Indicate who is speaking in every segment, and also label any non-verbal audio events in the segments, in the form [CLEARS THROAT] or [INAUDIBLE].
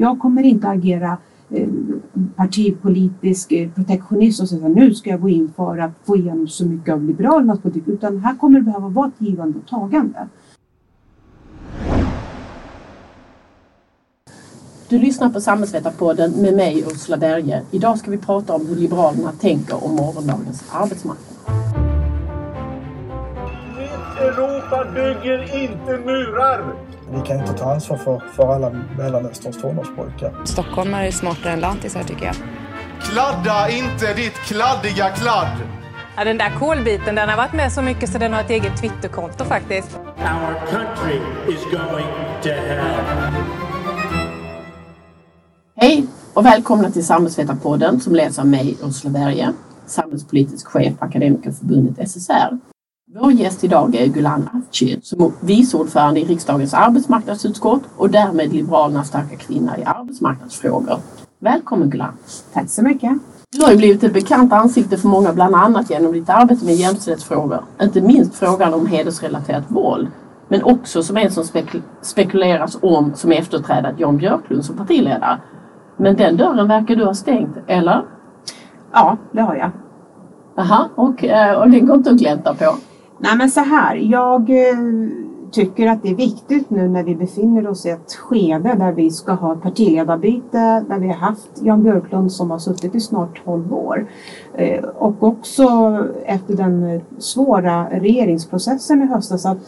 Speaker 1: Jag kommer inte agera eh, partipolitisk eh, protektionist och säga nu ska jag gå in för att få igenom så mycket av Liberalernas politik utan här kommer det behöva vara ett givande och tagande.
Speaker 2: Du lyssnar på Samhällsvetarpodden med mig Ursula Berge. Idag ska vi prata om hur Liberalerna tänker om morgondagens arbetsmarknad.
Speaker 3: Mitt Europa bygger inte murar!
Speaker 4: Vi kan inte ta ansvar för, för alla Mellanösterns tonårspojkar.
Speaker 5: Stockholmare är smartare än lantisar tycker jag.
Speaker 6: Kladda inte ditt kladdiga kladd!
Speaker 7: Ja, den där kolbiten den har varit med så mycket så den har ett eget Twitterkonto faktiskt.
Speaker 3: Our country is going to hell.
Speaker 2: Hej och välkomna till Samhällsvetarpodden som leds av mig Ursula Berge, samhällspolitisk chef på Akademikerförbundet SSR. Vår gäst idag är Gulan Avci som är vice ordförande i riksdagens arbetsmarknadsutskott och därmed Liberalernas starka kvinna i arbetsmarknadsfrågor. Välkommen Gulan!
Speaker 1: Tack så mycket!
Speaker 2: Du har ju blivit ett bekant ansikte för många bland annat genom ditt arbete med jämställdhetsfrågor. Inte minst frågan om hedersrelaterat våld. Men också som en som spekul spekuleras om som efterträdare Jan Björklund som partiledare. Men den dörren verkar du ha stängt, eller?
Speaker 1: Ja, det har jag.
Speaker 2: Aha, och, eh, och det går inte att glänta på?
Speaker 1: Nej men så här, jag eh, tycker att det är viktigt nu när vi befinner oss i ett skede där vi ska ha partiledarbyte, där vi har haft Jan Björklund som har suttit i snart 12 år. Eh, och också efter den svåra regeringsprocessen i höstas att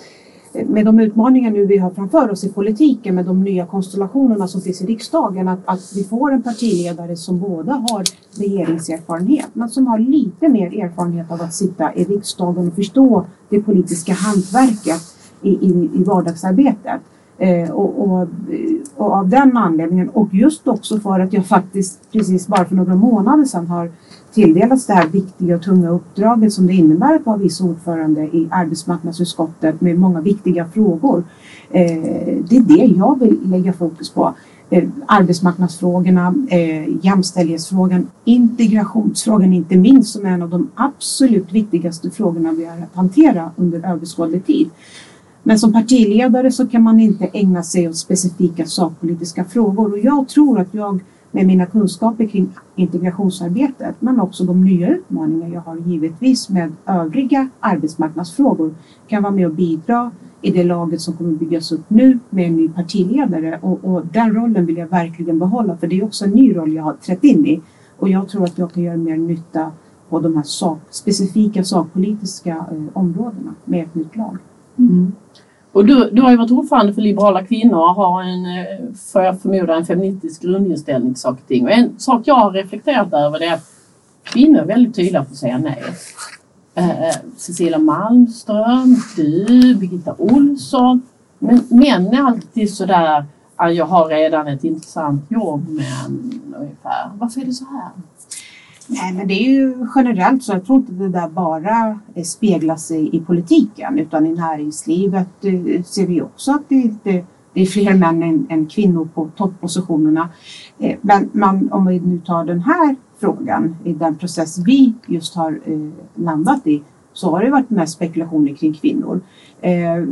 Speaker 1: med de utmaningar nu vi har framför oss i politiken med de nya konstellationerna som finns i riksdagen att, att vi får en partiledare som båda har regeringserfarenhet men som har lite mer erfarenhet av att sitta i riksdagen och förstå det politiska hantverket i, i, i vardagsarbetet. Eh, och, och, och, av den anledningen och just också för att jag faktiskt precis bara för några månader sedan har tilldelats det här viktiga och tunga uppdraget som det innebär att vara vice ordförande i arbetsmarknadsutskottet med många viktiga frågor. Eh, det är det jag vill lägga fokus på. Eh, arbetsmarknadsfrågorna, eh, jämställdhetsfrågan, integrationsfrågan inte minst som är en av de absolut viktigaste frågorna vi har att hantera under överskådlig tid. Men som partiledare så kan man inte ägna sig åt specifika sakpolitiska frågor och jag tror att jag med mina kunskaper kring integrationsarbetet men också de nya utmaningar jag har givetvis med övriga arbetsmarknadsfrågor kan vara med och bidra i det laget som kommer byggas upp nu med en ny partiledare och, och den rollen vill jag verkligen behålla för det är också en ny roll jag har trätt in i och jag tror att jag kan göra mer nytta på de här sak, specifika sakpolitiska eh, områdena med ett nytt lag.
Speaker 2: Mm. Och du, du har ju varit ordförande för Liberala kvinnor och har en, för får jag förmoda, en feministisk grundinställning till saker och ting. Och en sak jag har reflekterat över är att kvinnor är väldigt tydliga på att säga nej. Eh, eh Cecilia Malmström, du, Birgitta Olsson. Men män är alltid sådär, ah, jag har redan ett intressant jobb men ungefär. Varför är det så här?
Speaker 1: Nej, men det är ju generellt så. Jag tror inte det där bara eh, speglas i, i politiken utan i näringslivet eh, ser vi också att det, det, det är fler män än, än kvinnor på toppositionerna. Eh, men man, om vi nu tar den här frågan i den process vi just har landat i så har det varit mest spekulationer kring kvinnor. Eh,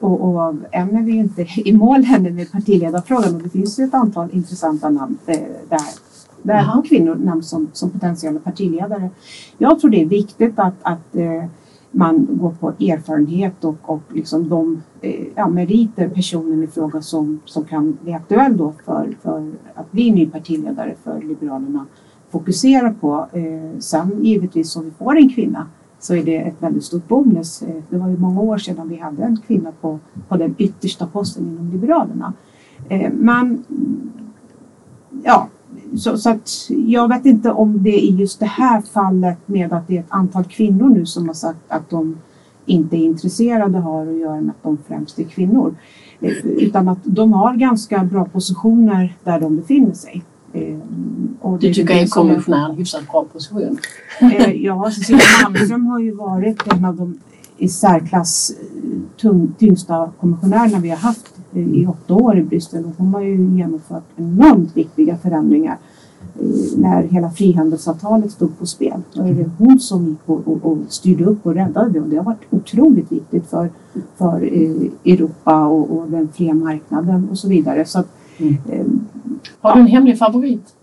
Speaker 1: och, och än är vi inte i mål ännu med partiledarfrågan och det finns ju ett antal intressanta namn eh, där där har kvinnor nämns som, som potentiella partiledare. Jag tror det är viktigt att, att eh, man går på erfarenhet och, och liksom de eh, ja, meriter personen i fråga som, som kan bli aktuell då för, för att bli ny partiledare för Liberalerna fokuserar på. Eh, sen givetvis om vi får en kvinna så är det ett väldigt stort bonus. Eh, det var ju många år sedan vi hade en kvinna på, på den yttersta posten inom Liberalerna. Eh, men ja, så, så, att jag vet inte om det i just det här fallet med att det är ett antal kvinnor nu som har sagt att de inte är intresserade har att göra med att de främst är kvinnor. Eh, utan att de har ganska bra positioner där de befinner sig.
Speaker 2: Eh, och du tycker att kommissionär är en hyfsat bra position?
Speaker 1: Eh, ja, Cecilia Malmström har ju varit en av de i särklass tyngsta kommissionärerna vi har haft i åtta år i Bryssel och hon har ju genomfört enormt viktiga förändringar när hela frihandelsavtalet stod på spel. Då är det hon som gick och, och, och styrde upp och räddade det och det har varit otroligt viktigt för, för eh, Europa och, och, den fria marknaden och så vidare. Så att, mm. eh,
Speaker 2: Har du en hemlig favorit?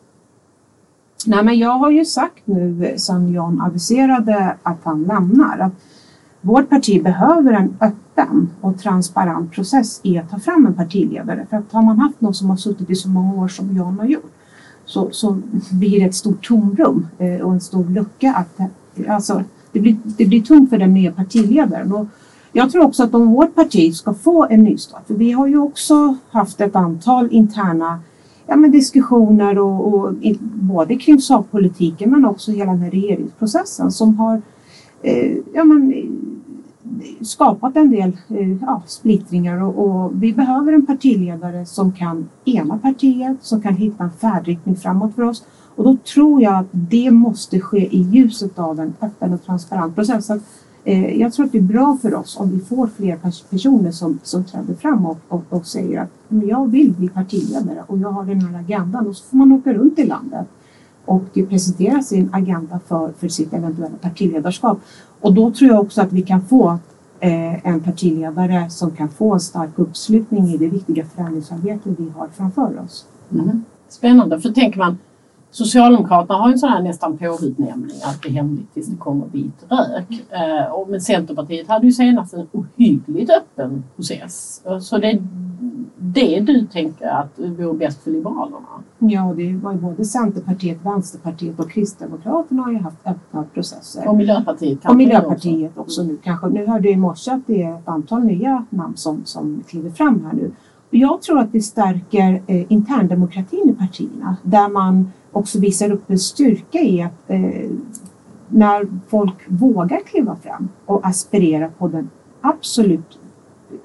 Speaker 1: Nej, men jag har ju sagt nu sedan Jan aviserade att han lämnar att vårt parti behöver en öppen och transparent process i att ta fram en partiledare. För att har man haft någon som har suttit i så många år som Jan har gjort så, så blir det ett stort tomrum eh, och en stor lucka. Att, eh, alltså, det, blir, det blir tungt för den nya partiledaren. Och jag tror också att om vårt parti ska få en nystart, för vi har ju också haft ett antal interna ja, men diskussioner och, och i, både kring sakpolitiken men också hela den här regeringsprocessen som har eh, ja, men, skapat en del eh, ja, splittringar och, och, vi behöver en partiledare som kan ena partiet, som kan hitta en färdriktning framåt för oss. Och då tror jag att det måste ske i ljuset av en öppen och transparent process. Att, eh, jag tror att det är bra för oss om vi får fler personer som, som träder fram och, och, och säger att men jag vill bli partiledare och jag har den här agendan och så får man åka runt i landet och presentera sin agenda för, för sitt eventuella partiledarskap. Och då tror jag också att vi kan få eh, en partiledare som kan få en stark uppslutning i det viktiga förändringsarbete vi har framför oss.
Speaker 2: Mm. Spännande, för tänker man Socialdemokraterna har en sån här nästan påutnämning att det är hemligt tills det kommer vit rök. Eh, och men Centerpartiet hade ju senast en ohyggligt öppen process. Så det det du tänker att vore bäst för Liberalerna?
Speaker 1: Ja, det var ju både Centerpartiet, Vänsterpartiet och Kristdemokraterna har ju haft öppna processer.
Speaker 2: Och Miljöpartiet?
Speaker 1: Och Miljöpartiet också. också nu kanske. Nu hörde jag i morse att det är ett antal nya namn som, som kliver fram här nu. Jag tror att det stärker eh, interndemokratin i partierna där man också visar upp en styrka i att eh, när folk vågar kliva fram och aspirera på den absolut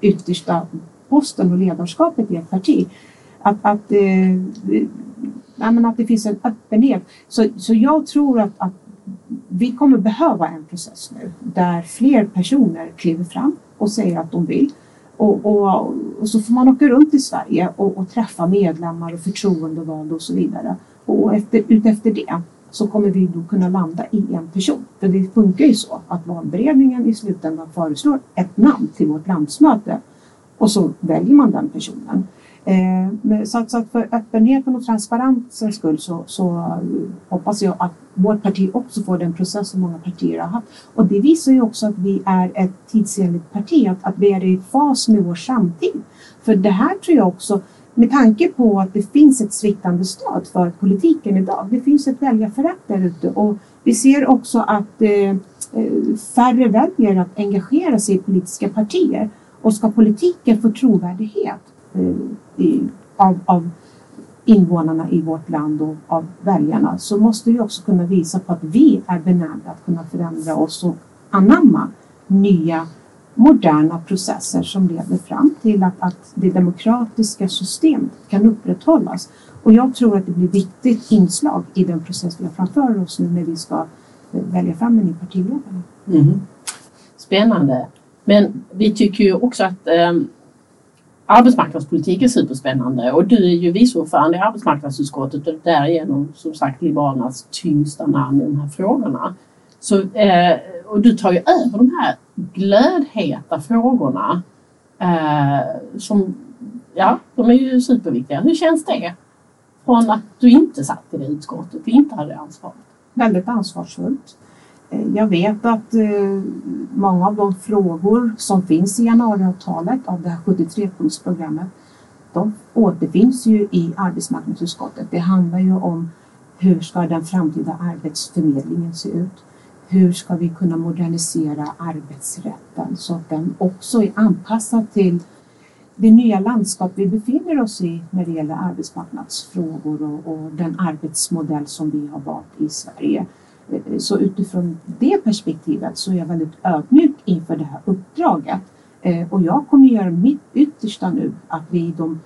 Speaker 1: yttersta posten och ledarskapet i ett parti. Att, att, eh, menar, att det finns en öppenhet. Så, så jag tror att, att vi kommer behöva en process nu där fler personer kliver fram och säger att de vill. Och, och, och, så får man åka runt i Sverige och, och träffa medlemmar och förtroendevalda och så vidare. Och efter, utefter det så kommer vi då kunna landa i en person. För det funkar ju så att valberedningen i slutändan föreslår ett namn till vårt landsmöte och så väljer man den personen. Eh, så, att, så att för öppenheten och transparensens skull så, så hoppas jag att vårt parti också får den process som många partier har haft. Och det visar ju också att vi är ett tidsenligt parti, att, att vi är i fas med vår samtid. För det här tror jag också med tanke på att det finns ett sviktande stöd för politiken idag. Det finns ett väljarförakt där ute och vi ser också att eh, eh, färre väljer att engagera sig i politiska partier. Och ska politiken få trovärdighet eh, i, av, av invånarna i vårt land och av väljarna så måste vi också kunna visa på att vi är benägna att kunna förändra oss och anamma nya moderna processer som leder fram till att, att det demokratiska systemet kan upprätthållas. Och jag tror att det blir viktigt inslag i den process vi har framför oss nu när vi ska eh, välja fram en ny partiledare.
Speaker 2: Mm. Spännande. Men vi tycker ju också att eh, arbetsmarknadspolitik är superspännande och du är ju vice ordförande i arbetsmarknadsutskottet och därigenom som sagt Liberalernas tyngsta namn i de här frågorna. Så, eh, och du tar ju över de här glödheta frågorna eh, som, ja, de är ju superviktiga. Hur känns det? Från att du inte satt i det utskottet, inte hade ansvaret.
Speaker 1: Väldigt ansvarsfullt. Eh, jag vet att eh, många av de frågor som finns i januariavtalet av det här 73-punktsprogrammet de återfinns ju i arbetsmarknadsutskottet. Det handlar ju om hur ska den framtida arbetsförmedlingen se ut? Hur ska vi kunna modernisera arbetsrätten så att den också är anpassad till det nya landskap vi befinner oss i när det gäller arbetsmarknadsfrågor och, och den arbetsmodell som vi har valt i Sverige. Eh, så utifrån det perspektivet så är jag väldigt ödmjuk inför det här uppdraget. Eh, och jag kommer göra mitt yttersta nu att vi i de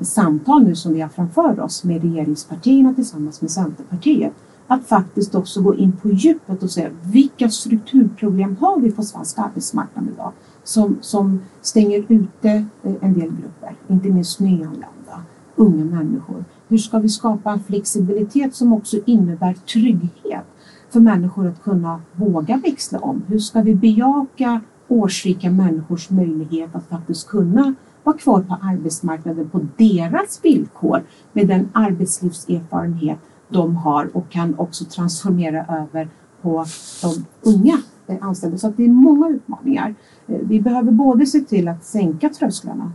Speaker 1: samtal nu som vi har framför oss med regeringspartierna tillsammans med Centerpartiet att faktiskt också gå in på djupet och se vilka strukturproblem har vi på svensk arbetsmarknad idag som, som stänger ute eh, en del grupper, inte minst nyanlända, unga människor. Hur ska vi skapa en flexibilitet som också innebär trygghet för människor att kunna våga växla om? Hur ska vi bejaka årsrika människors möjlighet att faktiskt kunna vara kvar på arbetsmarknaden på deras villkor med den arbetslivserfarenhet de har och kan också transformera över på de unga anställda. Så att det är många utmaningar. Eh, vi behöver både se till att sänka trösklarna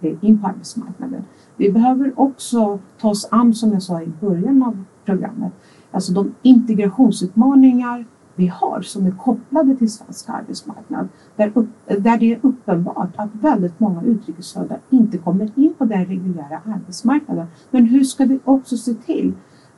Speaker 1: eh, in på arbetsmarknaden. Vi behöver också ta oss an, som jag sa i början av programmet, alltså de integrationsutmaningar vi har som är kopplade till svensk arbetsmarknad. Där, upp, där det är uppenbart att väldigt många utrikesfödda inte kommer in på den reguljära arbetsmarknaden. Men hur ska vi också se till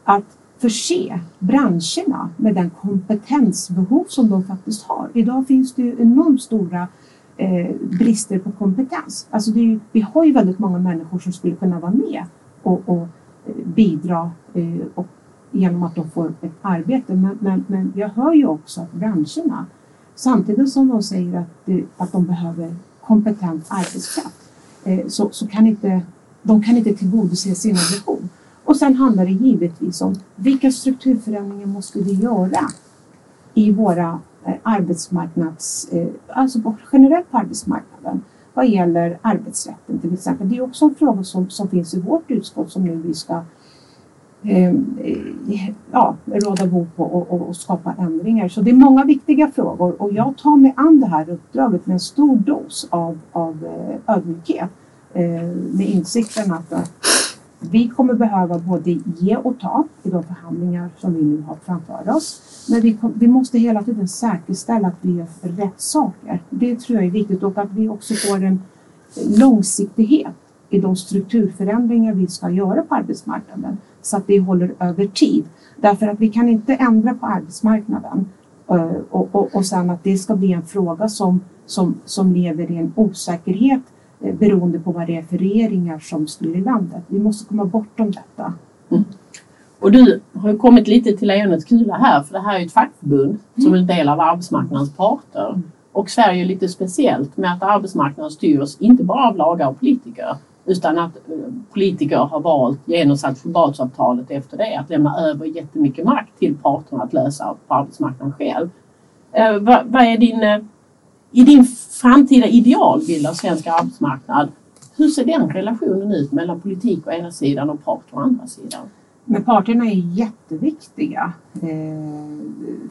Speaker 1: att förse branscherna med den kompetensbehov som de faktiskt har. Idag finns det ju enormt stora eh, brister på kompetens. Alltså det är ju, vi har ju väldigt många människor som skulle kunna vara med och, och eh, bidra eh, och, genom att de får ett arbete. Men, men, men jag hör ju också att branscherna, samtidigt som de säger att, eh, att de behöver kompetent arbetskraft, eh, så, så kan inte, de kan inte tillgodose sina behov. Och sen handlar det givetvis om vilka strukturförändringar måste vi göra i våra eh, arbetsmarknads, alltså på, generellt på arbetsmarknaden vad gäller arbetsrätten till exempel. Det är också en fråga som, som finns i vårt utskott som nu vi ska eh, ja, råda bot på och, och, och skapa ändringar. Så det är många viktiga frågor och jag tar mig an det här uppdraget med en stor dos av, av eh, ödmjukhet eh, med insikten att vi kommer behöva både ge och ta i de förhandlingar som vi nu har framför oss. Men vi, kom, vi måste hela tiden säkerställa att vi gör rätt saker. Det tror jag är viktigt och att vi också får en långsiktighet i de strukturförändringar vi ska göra på arbetsmarknaden så att det håller över tid. Därför att vi kan inte ändra på arbetsmarknaden eh, och, och, och sen att det ska bli en fråga som, som, som lever i en osäkerhet eh, beroende på vad det är för regeringar som styr i landet. Vi måste komma bortom detta.
Speaker 2: Och du har kommit lite till lejonets kula här för det här är ett fackförbund som är en del av arbetsmarknadens parter. Och Sverige är lite speciellt med att arbetsmarknaden styrs inte bara av lagar och politiker utan att eh, politiker har valt genom Saltsjöbadsavtalet efter det att lämna över jättemycket makt till parterna att lösa på arbetsmarknaden själv. Eh, vad, vad är din, eh, i din framtida idealbild av svensk arbetsmarknad, hur ser den relationen ut mellan politik å ena sidan och parter å andra sidan?
Speaker 1: Men parterna är jätteviktiga eh,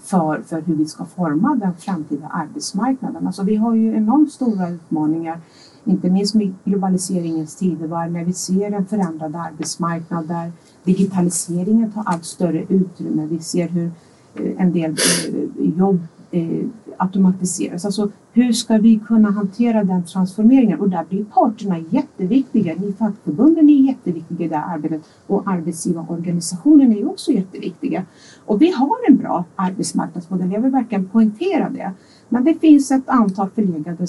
Speaker 1: för, för hur vi ska forma den framtida arbetsmarknaden. Alltså vi har ju enormt stora utmaningar, inte minst med globaliseringens tidevarv, när vi ser en förändrad arbetsmarknad där digitaliseringen tar allt större utrymme. Vi ser hur eh, en del eh, jobb eh, automatiseras. Alltså hur ska vi kunna hantera den transformeringen? Och där blir parterna jätteviktiga. Ni fackförbunden är jätteviktiga i det här arbetet och arbetsgivarorganisationen är också jätteviktiga. Och vi har en bra arbetsmarknadsmodell, jag vill verkligen poängtera det. Men det finns ett antal förlegade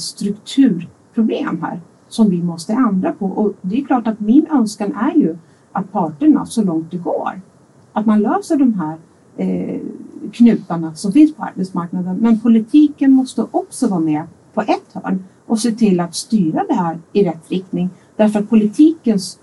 Speaker 1: problem här som vi måste ändra på. Och det är klart att min önskan är ju att parterna så långt det går, att man löser de här eh, knutarna som finns på arbetsmarknaden. Men politiken måste också vara med på ett hörn och se till att styra det här i rätt riktning. Därför att politikens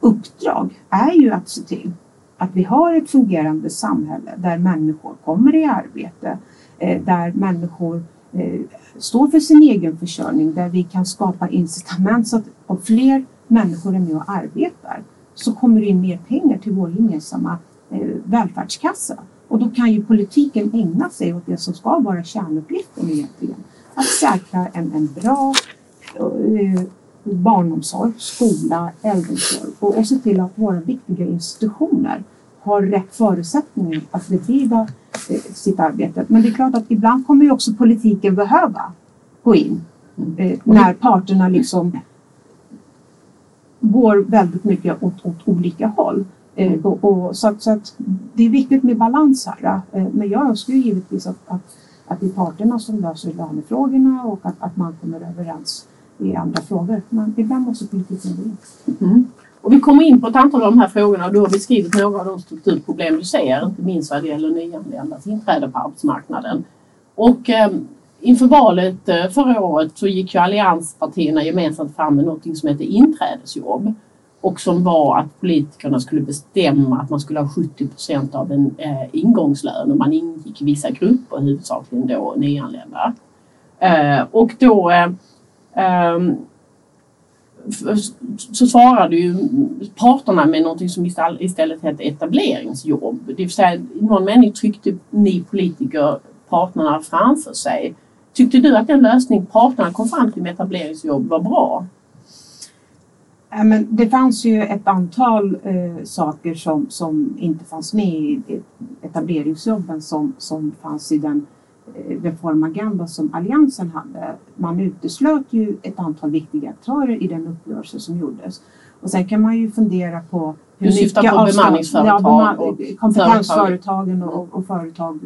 Speaker 1: uppdrag är ju att se till att vi har ett fungerande samhälle där människor kommer i arbete, eh, där människor eh, står för sin egen försörjning, där vi kan skapa incitament så att om fler människor är med och arbetar så kommer det in mer pengar till vår gemensamma eh, välfärdskassa. Och då kan ju politiken ägna sig åt det som ska vara kärnuppgiften egentligen. Att säkra en, en bra eh, barnomsorg, skola, äldreomsorg och, och se till att våra viktiga institutioner har rätt förutsättningar att bedriva eh, sitt arbete. Men det är klart att ibland kommer ju också politiken behöva gå in eh, när parterna liksom går väldigt mycket åt, åt olika håll. Eh, och, och, så, att, så att det är viktigt med balans här. Men jag önskar ju givetvis att, att, att det är parterna som löser lönefrågorna och att, att man kommer överens i andra frågor. Men ibland måste politiken gå in.
Speaker 2: Mm. Och vi kommer in på ett antal av de här frågorna och du har beskrivit några av de strukturproblem du ser, inte minst vad det gäller nyanländas inträde på arbetsmarknaden. Och eh, inför valet eh, förra året så gick ju allianspartierna gemensamt fram med något som heter inträdesjobb och som var att politikerna skulle bestämma att man skulle ha 70 procent av en eh, ingångslön och man ingick i vissa grupper, huvudsakligen då nyanlända. Eh, och då eh, ehm, så svarade ju parterna med någonting som istället hette etableringsjobb. Det vill säga, i någon mening tryckte ni politiker parterna framför sig. Tyckte du att den lösning parterna kom fram till med etableringsjobb var bra?
Speaker 1: Ja, men det fanns ju ett antal eh, saker som, som inte fanns med i etableringsjobben som, som fanns i den eh, reformagenda som Alliansen hade. Man uteslöt ju ett antal viktiga aktörer i den uppgörelse som gjordes. Och sen kan man ju fundera på hur
Speaker 2: Du syftar
Speaker 1: mycket
Speaker 2: på
Speaker 1: av stat-
Speaker 2: bemanningsföretag och
Speaker 1: kompetensföretagen och, och företag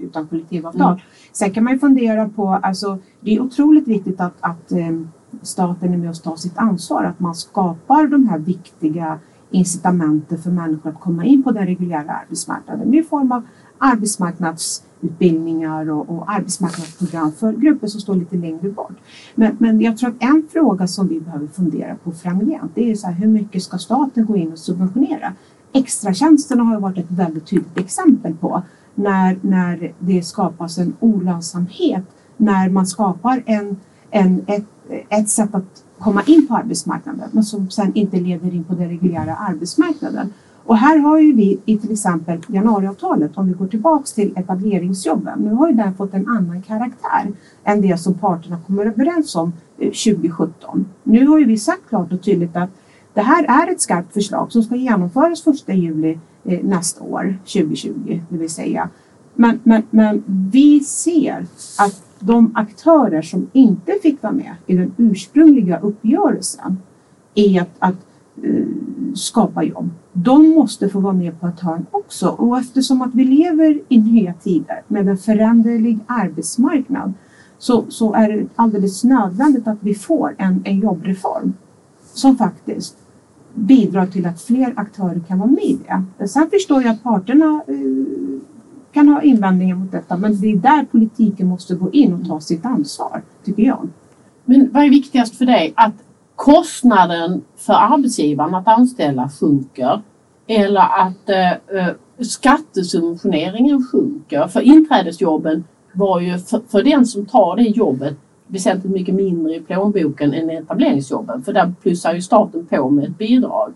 Speaker 1: utan kollektivavtal.
Speaker 2: Mm.
Speaker 1: Sen kan man ju fundera på, alltså det är otroligt viktigt att, att eh, staten är med och tar sitt ansvar, att man skapar de här viktiga incitamenten för människor att komma in på den reguljära arbetsmarknaden i form av utbildningar och, och arbetsmarknadsprogram för grupper som står lite längre bort. Men, men jag tror att en fråga som vi behöver fundera på framgent det är så här, hur mycket ska staten gå in och subventionera? Extratjänsterna har ju varit ett väldigt tydligt exempel på när, när det skapas en olönsamhet, när man skapar en, en, ett, ett sätt att komma in på arbetsmarknaden men som sen inte leder in på den reguljära arbetsmarknaden. Och här har ju vi i till exempel januariavtalet, om vi går tillbaks till etableringsjobben, nu har ju den fått en annan karaktär än det som parterna kommer överens om eh, 2017. Nu har ju vi sagt klart och tydligt att det här är ett skarpt förslag som ska genomföras 1 juli eh, nästa år, 2020, det vill säga. Men, men, men vi ser att de aktörer som inte fick vara med i den ursprungliga uppgörelsen är att, att Eh, skapa jobb, de måste få vara med på ett hörn också. Och eftersom att vi lever i nya tider med en föränderlig arbetsmarknad så, så är det alldeles nödvändigt att vi får en, en jobbreform som faktiskt bidrar till att fler aktörer kan vara med i det. Sen förstår jag att parterna eh, kan ha invändningar mot detta men det är där politiken måste gå in och ta sitt ansvar, tycker jag.
Speaker 2: Men vad är viktigast för dig? Att kostnaden för arbetsgivaren att anställa sjunker eller att eh, eh, skattesubventioneringen sjunker? För inträdesjobben var ju för, för den som tar det jobbet väsentligt mycket mindre i plånboken än etableringsjobben för där plussar ju staten på med ett bidrag.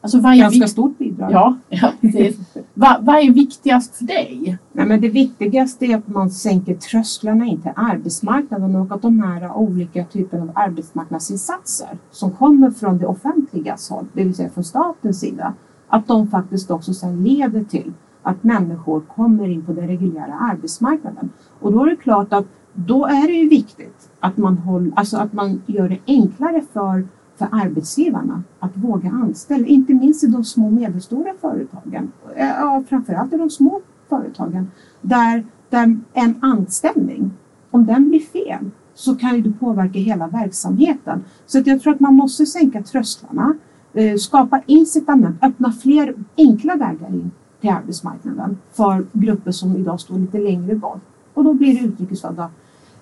Speaker 2: Alltså vad är
Speaker 1: Ganska
Speaker 2: vik-
Speaker 1: stort bidrag.
Speaker 2: Ja, ja precis. vad, vad är viktigast för dig?
Speaker 1: Nej, men det viktigaste är att man sänker trösklarna in till arbetsmarknaden och att de här olika typerna av arbetsmarknadsinsatser som kommer från det offentligas håll, det vill säga från statens sida, att de faktiskt också sen leder till att människor kommer in på den reguljära arbetsmarknaden. Och då är det klart att då är det ju viktigt att man, håll, alltså att man gör det enklare för, för arbetsgivarna att våga anställa, inte minst i de små och medelstora företagen. Eh, ja, framförallt i de små företagen där, där en anställning, om den blir fel, så kan ju det påverka hela verksamheten. Så att jag tror att man måste sänka trösklarna, eh, skapa incitament, öppna fler enkla vägar in till arbetsmarknaden för grupper som idag står lite längre bort. Och då blir det utrikesfödda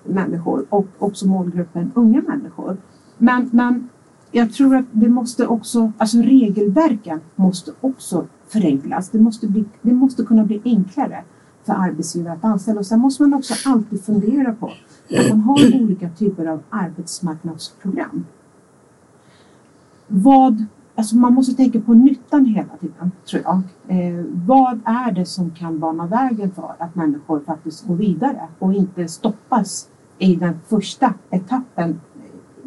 Speaker 1: människor och också målgruppen unga människor. Men, men jag tror att det måste också, alltså regelverken måste också förenklas. Det måste, bli, det måste kunna bli enklare för arbetsgivare att anställa. Och sen måste man också alltid fundera på att man har olika typer av arbetsmarknadsprogram. Vad, alltså man måste tänka på nyttan hela tiden, tror jag. Eh, vad är det som kan bana vägen för att människor faktiskt går vidare och inte stoppas i den första etappen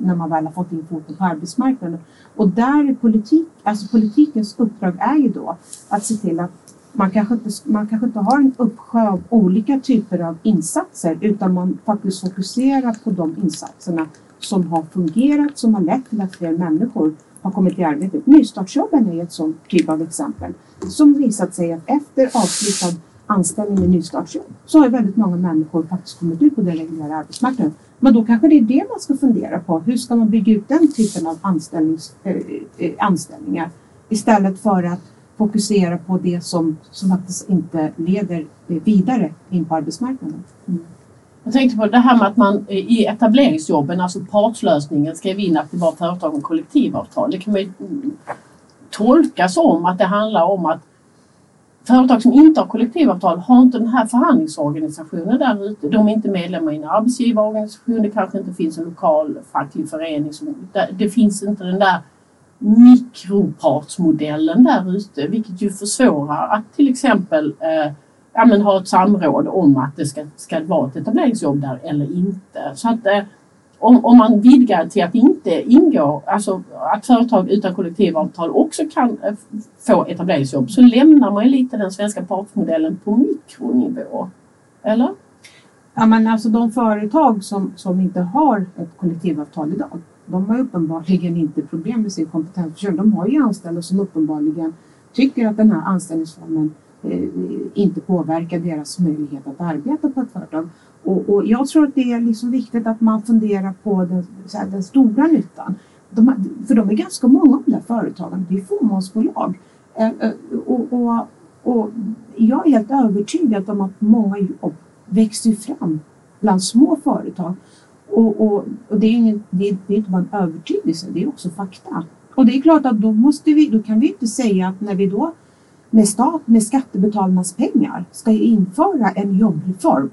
Speaker 1: när man väl har fått in foten på arbetsmarknaden. Och där är politik, alltså politikens uppdrag är ju då att se till att man kanske, inte, man kanske inte har en uppsjö av olika typer av insatser utan man faktiskt fokuserar på de insatserna som har fungerat, som har lett till att fler människor har kommit i arbete. Nystartsjobben är ett sådant typ av exempel som visat sig att efter avslutad anställning med nystartsjobb så har väldigt många människor faktiskt kommit ut på den reguljära arbetsmarknaden. Men då kanske det är det man ska fundera på. Hur ska man bygga ut den typen av anställnings, eh, eh anställningar istället för att fokusera på det som, som faktiskt inte leder eh, vidare in på arbetsmarknaden. Mm.
Speaker 2: Jag tänkte på det här med att man eh, i etableringsjobben, alltså partslösningen, skrev in att det var företag med kollektivavtal. Det kan man ju mm, tolka som att det handlar om att företag som inte har kollektivavtal har inte den här förhandlingsorganisationen där ute. De är inte medlemmar i en arbetsgivarorganisation. Det kanske inte finns en lokal facklig förening. Som, det finns inte den där mikropartsmodellen där ute vilket ju försvårar att till exempel eh, ja, men ha ett samråd om att det ska, ska vara ett etableringsjobb där eller inte. Så att eh, om, om man vidgar till att inte ingå, alltså att företag utan kollektivavtal också kan eh, få etableringsjobb så lämnar man ju lite den svenska partsmodellen på mikronivå. Eller?
Speaker 1: Ja, men alltså de företag som, som inte har ett kollektivavtal idag, de har uppenbarligen inte problem med sin kompetensförsörjning. De har ju anställda som uppenbarligen tycker att den här anställningsformen eh, inte påverkar deras möjlighet att arbeta på ett företag. Och, och jag tror att det är liksom viktigt att man funderar på den, här, den stora nyttan. De, för de är ganska många av de där företagen, det är fåmansbolag. Eh, eh, och, och, och jag är helt övertygad om att många jobb växer fram bland små företag. Och, och, och det, är ingen, det, det är inte bara en övertygelse, det är också fakta. Och det är klart att då, måste vi, då kan vi inte säga att när vi då med stat, med skattebetalarnas pengar ska införa en jobbreform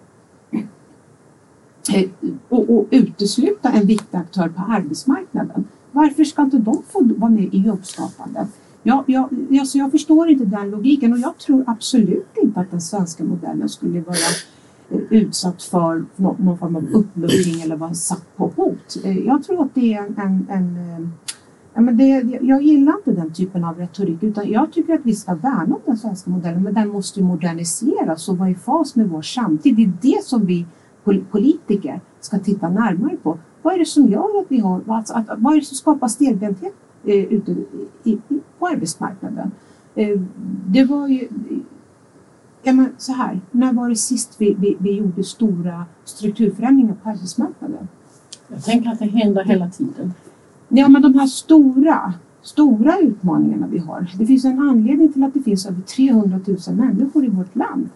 Speaker 1: och, och utesluta en viktig aktör på arbetsmarknaden. Varför ska inte de få vara med i jobbskapandet? Jag, jag, alltså jag förstår inte den logiken och jag tror absolut inte att den svenska modellen skulle vara eh, utsatt för någon, någon form av uppluckring eller vara satt på hot. Eh, jag tror att det är en, en, en eh, men det, jag gillar inte den typen av retorik utan jag tycker att vi ska värna om den svenska modellen men den måste moderniseras och vara i fas med vår samtid. Det är det som vi politiker ska titta närmare på. Vad är det som gör att vi har, alltså, att, vad är det som skapar stelbenthet eh, ute i, i, på arbetsmarknaden? Eh, det var ju Ja, men så här, när var det sist vi, vi, vi gjorde stora strukturförändringar på arbetsmarknaden?
Speaker 2: Jag tänker att det händer hela tiden.
Speaker 1: Ja, men de här stora, stora utmaningarna vi har. Det finns en anledning till att det finns över 300 000 människor i vårt land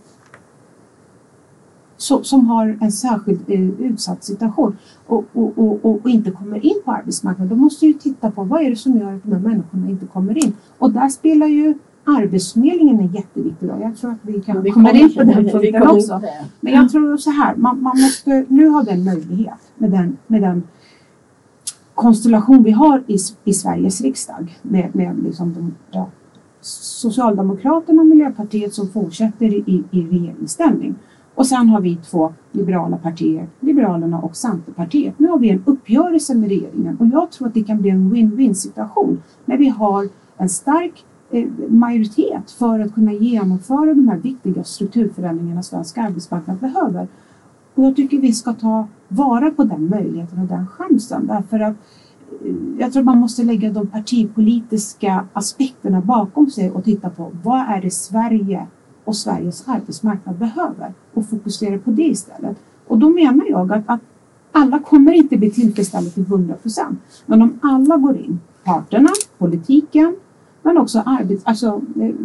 Speaker 1: så, som har en särskilt eh, utsatt situation och, och, och, och, inte kommer in på arbetsmarknaden. Då måste ju titta på vad är det som gör att de här människorna inte kommer in. Och där spelar ju Arbetsförmedlingen är jätteviktig då. Jag tror att vi kan vi komma in på den punkten också. Men jag tror så här, man, man, måste nu ha den möjlighet med den, med den konstellation vi har i, i Sveriges riksdag med, med liksom de, ja, Socialdemokraterna och Miljöpartiet som fortsätter i, i regeringsställning. Och sen har vi två liberala partier, Liberalerna och Centerpartiet. Nu har vi en uppgörelse med regeringen och jag tror att det kan bli en win-win situation när vi har en stark eh, majoritet för att kunna genomföra de här viktiga strukturförändringarna svensk arbetsmarknad behöver. Och jag tycker vi ska ta vara på den möjligheten och den chansen därför att eh, jag tror man måste lägga de partipolitiska aspekterna bakom sig och titta på vad är det Sverige och Sveriges arbetsmarknad behöver och fokusera på det istället. Och då menar jag att, att alla kommer inte bli tillfredsställda till 100 procent. Men om alla går in, parterna, politiken, men också arbets, alltså, eh,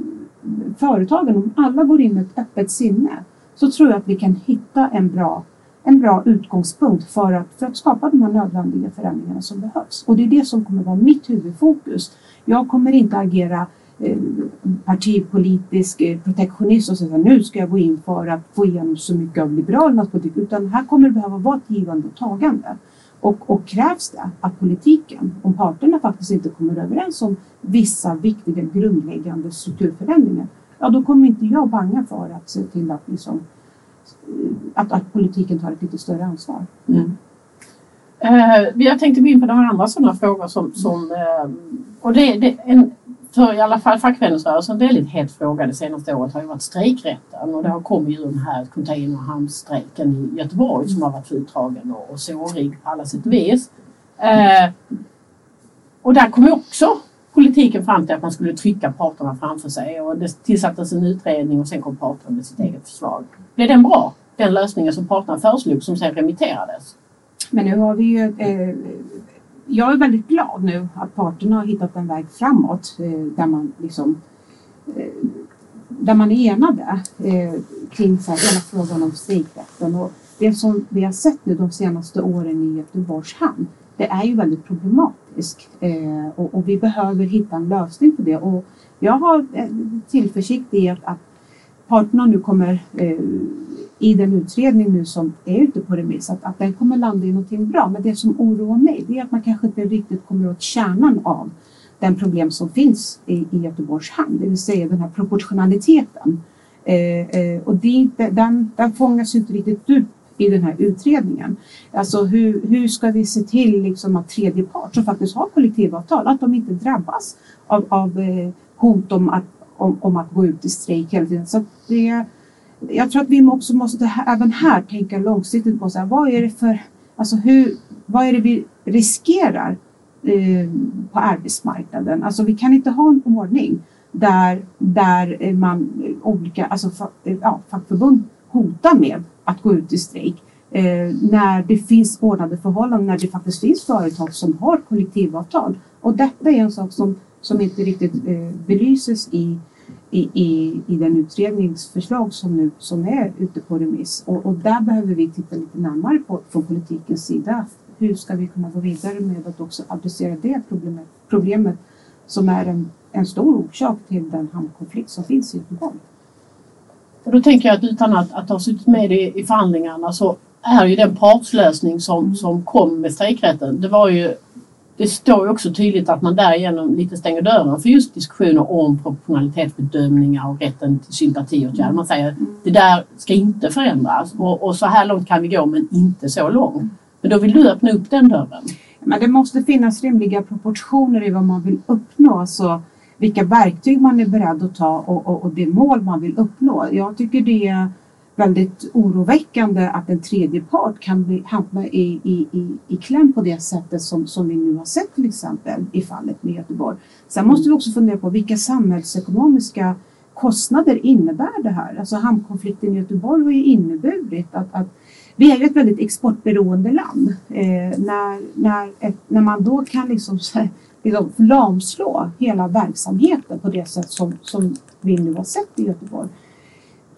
Speaker 1: företagen, om alla går in med ett öppet sinne så tror jag att vi kan hitta en bra, en bra utgångspunkt för att, för att skapa de här nödvändiga förändringarna som behövs. Och det är det som kommer vara mitt huvudfokus. Jag kommer inte agera partipolitisk eh, protektionism och säga nu ska jag gå in för att få igenom så mycket av Liberalernas politik utan här kommer det behöva vara ett givande och tagande. Och, och, krävs det att politiken, om parterna faktiskt inte kommer överens om vissa viktiga grundläggande strukturförändringar, ja då kommer inte jag banga för att se till att, liksom, eh, att, att politiken tar ett lite större ansvar. Mm.
Speaker 2: Uh, jag tänkte gå in på några andra sådana frågor som, som uh, och det, det, en, för i alla fall fackföreningsrörelsen en väldigt het fråga det senaste året har ju varit strejkrätten och det har kommit ju den här containerhamnstrejken i Göteborg som har varit utdragen och, och sårig på alla sätt och vis. Eh, och där kom ju också politiken fram till att man skulle trycka parterna framför sig och det tillsattes en utredning och sen kom parterna med sitt eget förslag. Blev den bra? Den lösningen som parterna föreslog som sen remitterades?
Speaker 1: Men nu har vi ju eh, jag är väldigt glad nu att parterna har hittat en väg framåt eh, där man liksom eh, där man är enade eh, kring så här, hela frågan om strejkrätten. Och det som vi har sett nu de senaste åren i Göteborgs hamn, det är ju väldigt problematiskt eh, och, och, vi behöver hitta en lösning på det. Och jag har eh, tillförsikt i att, att parterna nu kommer eh, i den utredning nu som är ute på remiss att, att den kommer landa i någonting bra. Men det som oroar mig det är att man kanske inte riktigt kommer åt kärnan av den problem som finns i, i Göteborgs hamn, det vill säga den här proportionaliteten. Eh, eh, och det, inte- den, den fångas inte riktigt upp i den här utredningen. Alltså hur, hur ska vi se till liksom att tredje part som faktiskt har kollektivavtal, att de inte drabbas av, av eh, hot om att, om, om att gå ut i strejk hela tiden. Så det, jag tror att vi också måste även här tänka långsiktigt på så här, vad är det för, alltså hur, vad är det vi riskerar eh, på arbetsmarknaden? Alltså vi kan inte ha en ordning där, där eh, man olika, alltså fa, eh, ja, fackförbund hotar med att gå ut i strejk eh, när det finns ordnade förhållanden, när det faktiskt finns företag som har kollektivavtal. Och detta är en sak som, som inte riktigt eh, belyses i, i, i, i den utredningsförslag som nu som är ute på remiss. Och, och där behöver vi titta lite närmare på från politikens sida. Hur ska vi kunna gå vidare med att också adressera det problemet, problemet som är en, en stor orsak till den hamnkonflikt som finns i Göteborg.
Speaker 2: Och då tänker jag att utan att, att ha suttit med i, i förhandlingarna så är ju den partslösning som, som kom med strejkrätten, det var ju det står ju också tydligt att man därigenom lite stänger dörren för just diskussioner om proportionalitetsbedömningar och rätten till sympatiåtgärder. Man säger att det där ska inte förändras och, och så här långt kan vi gå men inte så långt. Men då vill du öppna upp den dörren.
Speaker 1: Men det måste finnas rimliga proportioner i vad man vill uppnå. Alltså vilka verktyg man är beredd att ta och, och, och det mål man vill uppnå. Jag tycker det väldigt oroväckande att en tredje part kan bli, hamna i, i, i, i kläm på det sättet som, som vi nu har sett till exempel i fallet med Göteborg. Sen måste vi också fundera på vilka samhällsekonomiska kostnader innebär det här? Alltså hamnkonflikten i Göteborg har ju inneburit att, att vi är ju ett väldigt exportberoende land. Eh, när, när, ett, när man då kan liksom, liksom lamslå hela verksamheten på det sätt som, som vi nu har sett i Göteborg.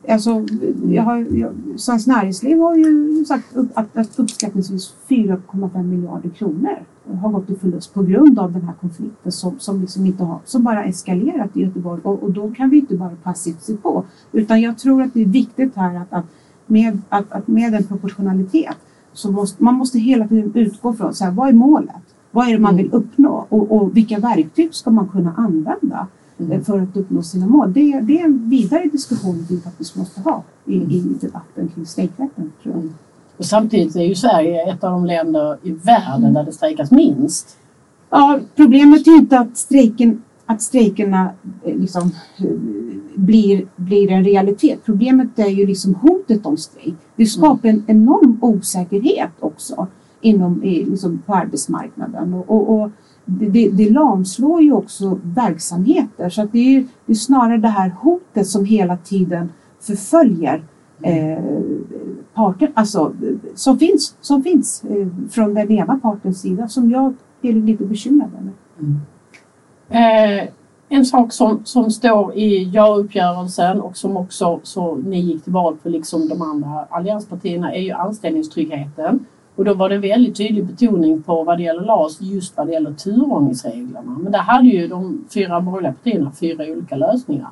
Speaker 1: Alltså, jag har, jag, Svenskt Näringsliv har ju sagt upp, att, att uppskattningsvis 4,5 miljarder kronor har gått i förlust på grund av den här konflikten som, som, liksom inte har, som bara eskalerat i Göteborg och, och då kan vi inte bara passivt se på. Utan jag tror att det är viktigt här att, att, med, att, att med en proportionalitet så måste man måste hela tiden utgå från så här, vad är målet? Vad är det man vill uppnå och, och vilka verktyg ska man kunna använda eh, för att uppnå sina mål? Det, det är en vidare diskussion vi faktiskt måste ha i, i debatten kring strejkrätten. Tror jag.
Speaker 2: Och samtidigt är ju Sverige ett av de länder i världen där det strejkas minst.
Speaker 1: Ja, problemet är ju inte att, strejken, att strejkerna eh, liksom, eh, blir, blir en realitet. Problemet är ju liksom hotet om strejk. Det skapar en enorm osäkerhet också inom, liksom på arbetsmarknaden. Och, och, och det, det, lamslår ju också verksamheter. Så att det, är, det är snarare det här hotet som hela tiden förföljer eh, parten, alltså, som finns, som finns eh, från den ena partens sida som jag är lite bekymrad över.
Speaker 2: Eh, en sak som, som står i ja-uppgörelsen och som också så ni gick till val på liksom de andra allianspartierna är ju anställningstryggheten. Och då var det väldigt tydlig betoning på vad det gäller LAS just vad det gäller turordningsreglerna. Men där hade ju de fyra borgerliga partierna fyra olika lösningar.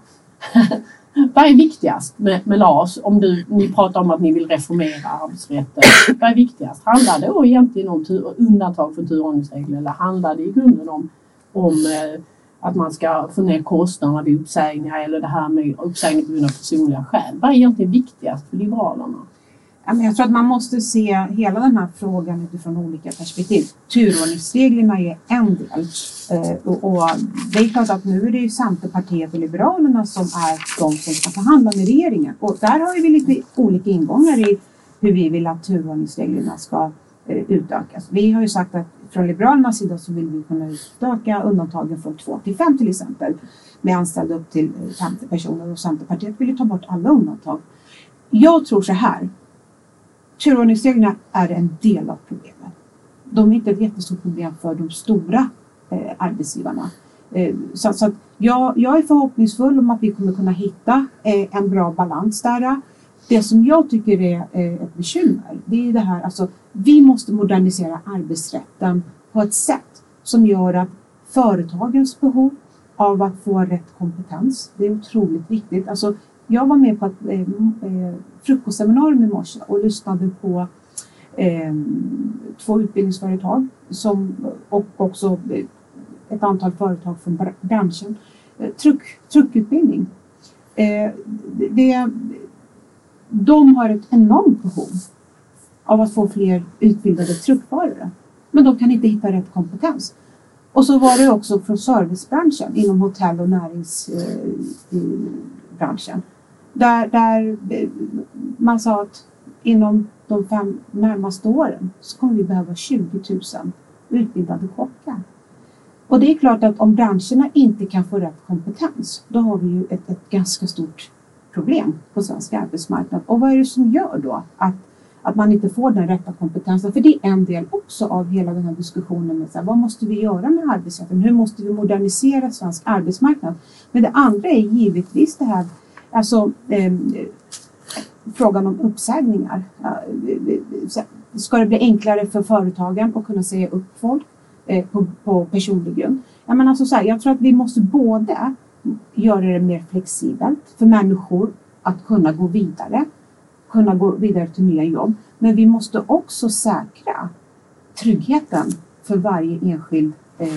Speaker 2: [LAUGHS] vad är viktigast med, med LAS? Om du, ni pratar om att ni vill reformera arbetsrätten. vad är viktigast? Handlar det då egentligen om tur, undantag från turordningsregler eller handlar det i grunden om, om eh, att man ska få ner kostnaderna vid uppsägningar eller det här med uppsägning på grund av personliga skäl. Vad är egentligen viktigast för Liberalerna?
Speaker 1: Jag tror att man måste se hela den här frågan utifrån olika perspektiv. Turordningsreglerna är en del. Eh, och, det är klart att nu är det ju Centerpartiet och Liberalerna som är de som ska förhandla med regeringen. Och där har vi lite olika ingångar i hur vi vill att turordningsreglerna ska eh, utökas. Vi har ju sagt att från Liberalernas sida så vill vi kunna utöka undantagen från två till fem till exempel med anställda upp till eh, 50 personer och Centerpartiet vill ju ta bort alla undantag. Jag tror så här. Turordningsreglerna är en del av problemet. De är inte ett jättestort problem för de stora eh, arbetsgivarna. Eh, så så att jag, jag är förhoppningsfull om att vi kommer kunna hitta eh, en bra balans där. Det som jag tycker är eh, ett bekymmer, det är det här, alltså vi måste modernisera arbetsrätten på ett sätt som gör att företagens behov av att få rätt kompetens, det är otroligt viktigt. Alltså jag var med på ett eh, eh, frukostseminarium i morse och lyssnade på eh, två utbildningsföretag som, och också eh, ett antal företag från branschen. Eh, truck, truckutbildning. Eh, det, de har ett enormt behov av att få fler utbildade truckförare. Men de kan inte hitta rätt kompetens. Och så var det också från servicebranschen inom hotell och näringsbranschen. Eh, där, där eh, man sa att inom de fem närmaste åren så kommer vi behöva 20 000 utbildade kockar. Och det är klart att om branscherna inte kan få rätt kompetens, då har vi ju ett, ett ganska stort problem på svensk arbetsmarknad. Och vad är det som gör då att, att man inte får den rätta kompetensen? För det är en del också av hela den här diskussionen med så här, vad måste vi göra med arbetsrätten? Hur måste vi modernisera svensk arbetsmarknad? Men det andra är givetvis det här, alltså eh, frågan om uppsägningar. Ska det bli enklare för företagen att kunna säga upp folk eh, på, på personlig grund? Jag, menar, alltså så här, jag tror att vi måste både göra det mer flexibelt för människor att kunna gå vidare, kunna gå vidare till nya jobb. Men vi måste också säkra tryggheten för varje enskild eh,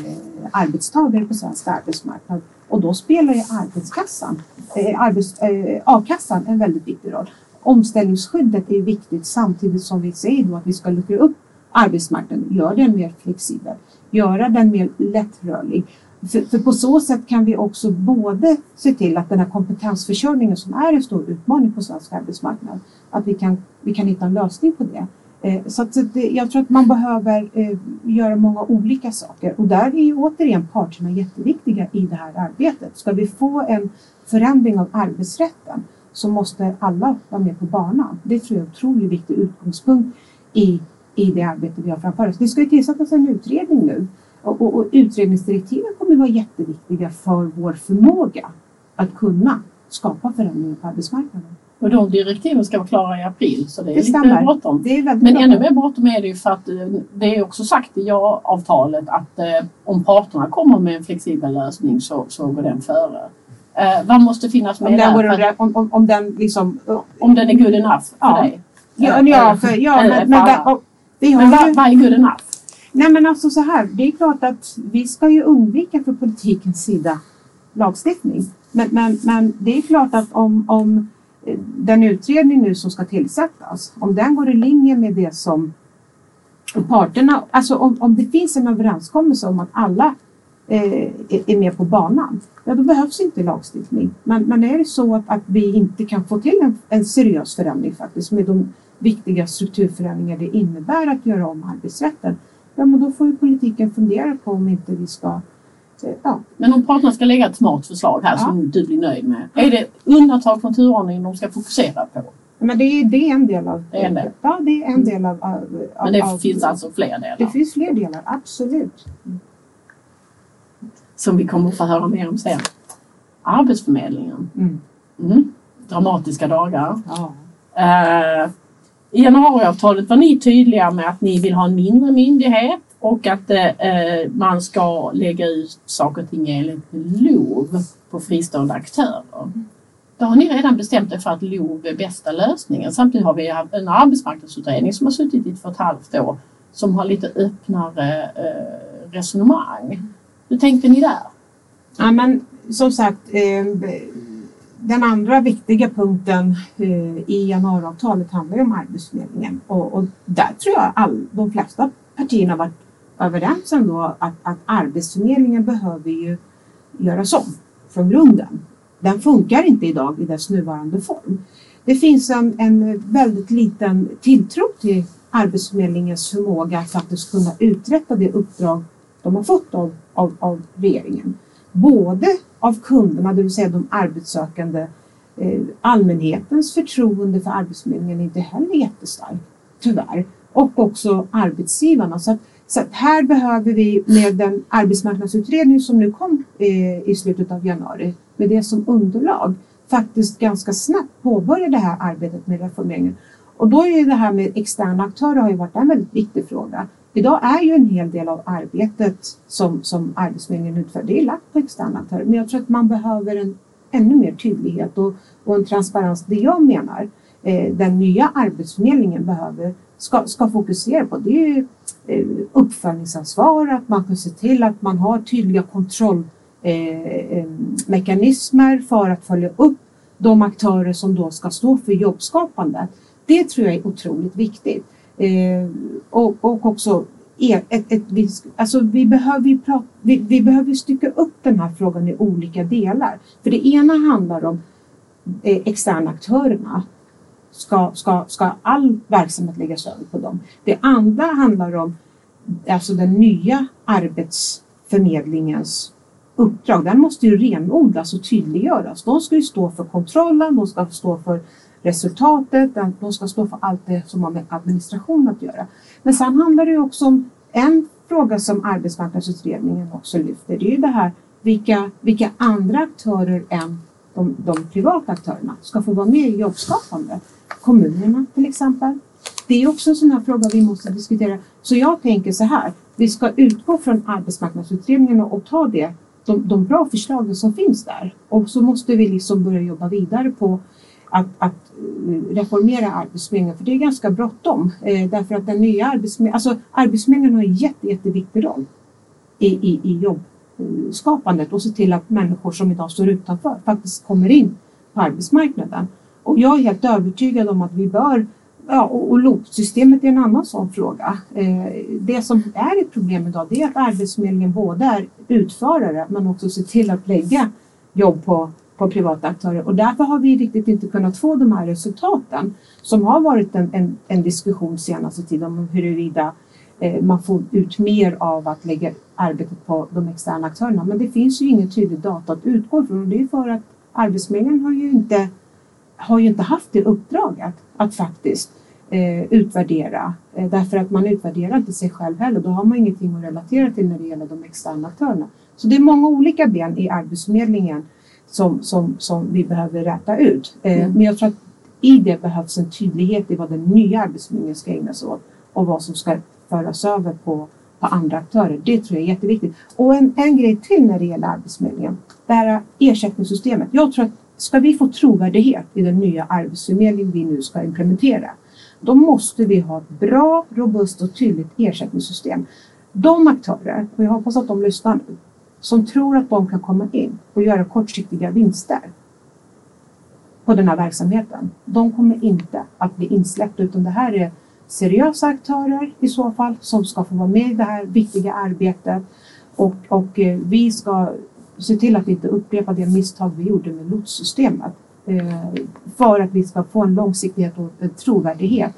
Speaker 1: arbetstagare på svensk arbetsmarknad. Och då spelar ju arbetskassan, eh, arbets, eh, a-kassan en väldigt viktig roll. Omställningsskyddet är viktigt samtidigt som vi säger då att vi ska luckra upp arbetsmarknaden, göra den mer flexibel, göra den mer lättrörlig. För, för på så sätt kan vi också både se till att den här kompetensförsörjningen som är en stor utmaning på svensk arbetsmarknad, att vi kan, vi kan hitta en lösning på det. Eh, så att, det, jag tror att man behöver eh, göra många olika saker och där är ju återigen parterna jätteviktiga i det här arbetet. Ska vi få en förändring av arbetsrätten så måste alla vara med på banan. Det tror jag är en otroligt viktig utgångspunkt i, i det arbete vi har framför oss. Det ska ju tillsättas en utredning nu och, och, och utredningsdirektiven kommer att vara jätteviktiga för vår förmåga att kunna skapa förändringar på arbetsmarknaden.
Speaker 2: Och de direktiven ska vara klara i april så det är
Speaker 1: Det
Speaker 2: lite bråttom.
Speaker 1: Det är väldigt
Speaker 2: Men ännu mer bråttom är det ju för att eh, det är också sagt i ja-avtalet att eh, om parterna kommer med en flexibel lösning så, så går den före. Eh, vad måste finnas med
Speaker 1: om, den
Speaker 2: där? För
Speaker 1: om, om, om den liksom...
Speaker 2: om den är good enough för
Speaker 1: Ja.
Speaker 2: dig?
Speaker 1: Ja, ja, för, ja
Speaker 2: eller
Speaker 1: men,
Speaker 2: för
Speaker 1: men,
Speaker 2: alla.
Speaker 1: där, och, vi har
Speaker 2: Men
Speaker 1: ju,
Speaker 2: vad, vad är good enough?
Speaker 1: Nej men alltså så här, det är klart att vi ska ju undvika från politikens sida lagstiftning. Men, men, men det är klart att om, om den utredning nu som ska tillsättas, om den går i linje med det som parterna, alltså om, om det finns en överenskommelse om att alla eh, är- med på banan, ja då behövs inte lagstiftning. Men, men är det så att, att vi inte kan få till en, en seriös förändring faktiskt med de viktiga strukturförändringar det innebär att göra om arbetsrätten, ja men då får ju politiken fundera på om inte vi ska Ja,
Speaker 2: Men om parterna ska lägga ett smart förslag här
Speaker 1: Ja.
Speaker 2: som du blir nöjd med. Är det undantag från turordningen de ska fokusera på?
Speaker 1: men det är, det är en del av
Speaker 2: Det är del.
Speaker 1: Ja, det är en del av, av,
Speaker 2: Men det
Speaker 1: av,
Speaker 2: finns alltså fler delar
Speaker 1: Det finns fler delar, absolut.
Speaker 2: som vi kommer att få höra mer om sen. Arbetsförmedlingen.
Speaker 1: Mm.
Speaker 2: Mm. Dramatiska dagar.
Speaker 1: Ja.
Speaker 2: Eh, i januariavtalet var ni tydliga med att ni vill ha en mindre myndighet och att eh, man ska lägga ut saker och ting enligt LOV på fristående aktörer. Då har ni redan bestämt er för att LOV är bästa lösningen. Samtidigt har vi haft en arbetsmarknadsutredning som har suttit i två och ett halvt år som har lite öppnare eh, resonemang. Hur tänkte ni där?
Speaker 1: Ja, men som sagt, eh, den andra viktiga punkten eh, i januariavtalet handlar ju om Arbetsförmedlingen och, och där tror jag all, de flesta partierna varit överens ändå att, att Arbetsförmedlingen behöver ju göras om från grunden. Den funkar inte idag i dess nuvarande form. Det finns en, en väldigt liten tilltro till Arbetsförmedlingens förmåga att faktiskt kunna uträtta det uppdrag de har fått av, av, av regeringen. Både av kunderna, det vill säga de arbetssökande, eh, allmänhetens förtroende för Arbetsförmedlingen är inte heller jättestarkt, tyvärr. Och också arbetsgivarna. Så, att, så att här behöver vi med den arbetsmarknadsutredning som nu kom eh, i slutet av januari, med det som underlag, faktiskt ganska snabbt påbörja det här arbetet med reformeringen. Och då är ju det här med externa aktörer har ju varit en väldigt viktig fråga. Idag är ju en hel del av arbetet som, som Arbetsförmedlingen utför, det är lagt på externa aktörer. Men jag tror att man behöver en ännu mer tydlighet och, och en transparens. Det jag menar eh, den nya Arbetsförmedlingen behöver, ska, ska fokusera på det är ju eh, uppföljningsansvar, att man kan se till att man har tydliga kontrollmekanismer eh, eh för att följa upp de aktörer som då ska stå för jobbskapandet. Det tror jag är otroligt viktigt. Eh, och, och också e- ett, ett, ett, alltså vi, behöver prata, vi, vi, behöver stycka upp den här frågan i olika delar. För det ena handlar om eh, externa aktörerna. Ska, ska, ska all verksamhet läggas över på dem? Det andra handlar om alltså den nya arbetsförmedlingens uppdrag. Den måste ju renodlas och tydliggöras. De ska ju stå för kontrollen, de ska stå för resultatet, att de ska stå för allt det som har med administration att göra. Men sen handlar det också om en fråga som arbetsmarknadsutredningen också lyfter. Det är ju det här vilka, vilka andra aktörer än de, de privata aktörerna ska få vara med i jobbskapande. Kommunerna till exempel. Det är också en sån här fråga vi måste diskutera. Så jag tänker så här. Vi ska utgå från arbetsmarknadsutredningen och ta det, de, de bra förslagen som finns där. Och så måste vi liksom börja jobba vidare på att, att eh, reformera Arbetsförmedlingen för det är ganska bråttom. Eh, därför att den nya Arbetsförmedlingen, alltså Arbetsförmedlingen har en jätte, jätteviktig roll i, i, i jobbskapandet och se till att människor som idag står utanför faktiskt kommer in på arbetsmarknaden. Och jag är helt övertygad om att vi bör Ja, och, och LOP-systemet är en annan sån fråga. Eh, det som är ett problem idag det är att Arbetsförmedlingen både är utförare men också ser till att lägga jobb på på privata aktörer och därför har vi riktigt inte kunnat få de här resultaten som har varit en, en, en diskussion senaste tiden om huruvida eh, man får ut mer av att lägga arbetet på de externa aktörerna. Men det finns ju ingen tydlig data att utgå ifrån och det är för att Arbetsförmedlingen har ju inte, har ju inte haft det uppdraget att faktiskt eh, utvärdera eh, därför att man utvärderar inte sig själv heller. Då har man ingenting att relatera till när det gäller de externa aktörerna. Så det är många olika ben i Arbetsförmedlingen som, som, som vi behöver räta ut. Eh, mm. Men jag tror att i det behövs en tydlighet i vad den nya Arbetsförmedlingen ska ägna sig åt och vad som ska föras över på, på andra aktörer. Det tror jag är jätteviktigt. Och en, en grej till när det gäller Arbetsförmedlingen. Det här ersättningssystemet. Jag tror att ska vi få trovärdighet i den nya Arbetsförmedling vi nu ska implementera då måste vi ha ett bra, robust och tydligt ersättningssystem. De aktörer, och jag hoppas att de lyssnar nu, som tror att de kan komma in och göra kortsiktiga vinster på den här verksamheten. De kommer inte att bli insläppta utan det här är seriösa aktörer i så fall som ska få vara med i det här viktiga arbetet och, och eh, vi ska se till att inte upprepa det misstag vi gjorde med lotssystemet eh, för att vi ska få en långsiktighet och en trovärdighet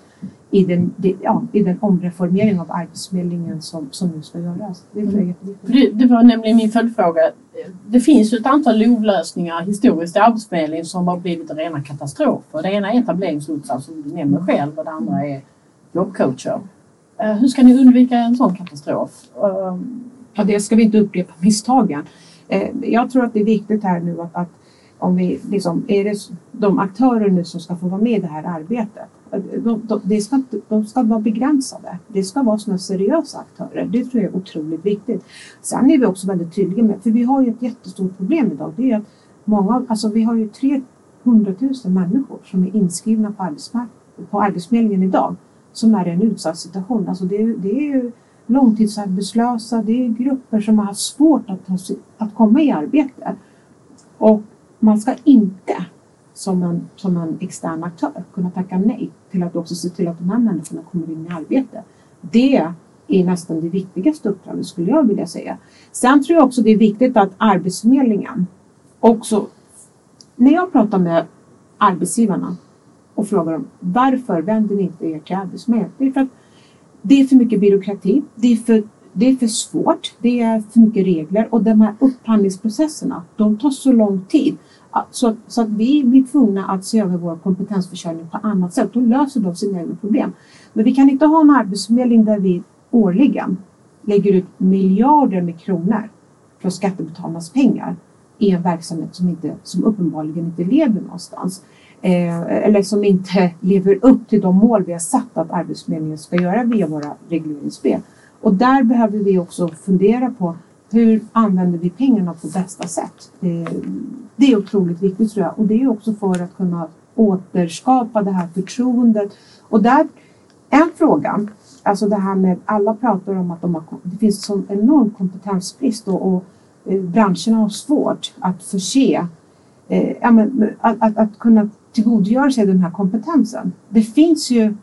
Speaker 1: i den, ja, i den omreformering av Arbetsförmedlingen som, som nu ska göras. Det,
Speaker 2: mm. det, det var nämligen min följdfråga. Det finns ju ett antal LOV-lösningar historiskt i Arbetsförmedlingen som har blivit rena katastrofer. Det ena är etableringslotsar som du nämner själv och det andra är jobbcoacher. Eh, hur ska ni undvika en sån katastrof?
Speaker 1: Ja, det ska vi inte upprepa misstagen. Eh, jag tror att det är viktigt här nu att, att om vi liksom, är det de aktörer nu som ska få vara med i det här arbetet de, de, de, ska, de ska vara begränsade. Det ska vara sådana seriösa aktörer. Det tror jag är otroligt viktigt. Sen är vi också väldigt tydliga med, för vi har ju ett jättestort problem idag. Det är att många, alltså vi har ju 300 000 människor som är inskrivna på, på Arbetsförmedlingen idag som är i en utsatt situation. Alltså det, det är ju långtidsarbetslösa, det är grupper som har haft svårt att, att komma i arbete. Och man ska inte som en, som en extern aktör kunna tacka nej till att också se till att de här människorna kommer in i arbete. Det är nästan det viktigaste uppdraget skulle jag vilja säga. Sen tror jag också det är viktigt att Arbetsförmedlingen också, när jag pratar med arbetsgivarna och frågar dem varför vänder ni inte er till Arbetsförmedlingen? Det är för att det är för mycket byråkrati, det är för, det är för svårt, det är för mycket regler och de här upphandlingsprocesserna, de tar så lång tid. Så, så att vi blir tvungna att se över vår kompetensförsörjning på annat sätt. Då löser de sina egna problem. Men vi kan inte ha en arbetsförmedling där vi årligen lägger ut miljarder med kronor från skattebetalarnas pengar i en verksamhet som, inte, som uppenbarligen inte leder någonstans. Eh, eller som inte lever upp till de mål vi har satt att Arbetsförmedlingen ska göra via våra regleringsbrev. Och där behöver vi också fundera på hur använder vi pengarna på bästa sätt? Det är otroligt viktigt tror jag och det är också för att kunna återskapa det här förtroendet. Och där, en fråga, alltså det här med alla pratar om att de har, det finns sån enorm kompetensbrist och, och eh, branscherna har svårt att förse, eh, ja, men, att, att, att kunna tillgodogöra sig den här kompetensen. Det finns ju,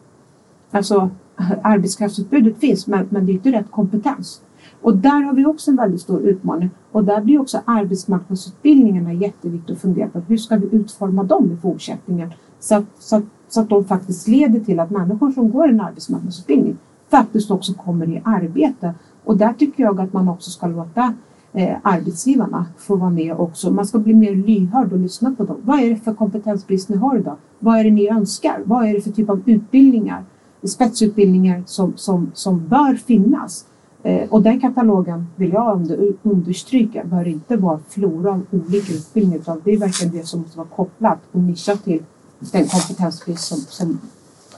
Speaker 1: alltså [LAUGHS] arbetskraftsutbudet finns men, men det är inte rätt kompetens. Och där har vi också en väldigt stor utmaning och där blir också arbetsmarknadsutbildningarna jätteviktigt att fundera på hur ska vi utforma dem i fortsättningen så att, så att, så att de faktiskt leder till att människor som går en arbetsmarknadsutbildning faktiskt också kommer i arbete. Och där tycker jag att man också ska låta eh, arbetsgivarna få vara med också. Man ska bli mer lyhörd och lyssna på dem. Vad är det för kompetensbrist ni har idag? Vad är det ni önskar? Vad är det för typ av utbildningar, spetsutbildningar som, som, som bör finnas? Eh, och den katalogen vill jag understryka bör inte vara flora av olika utbildningar utan det är verkligen det som måste vara kopplat och nischat till den kompetensbrist som, som,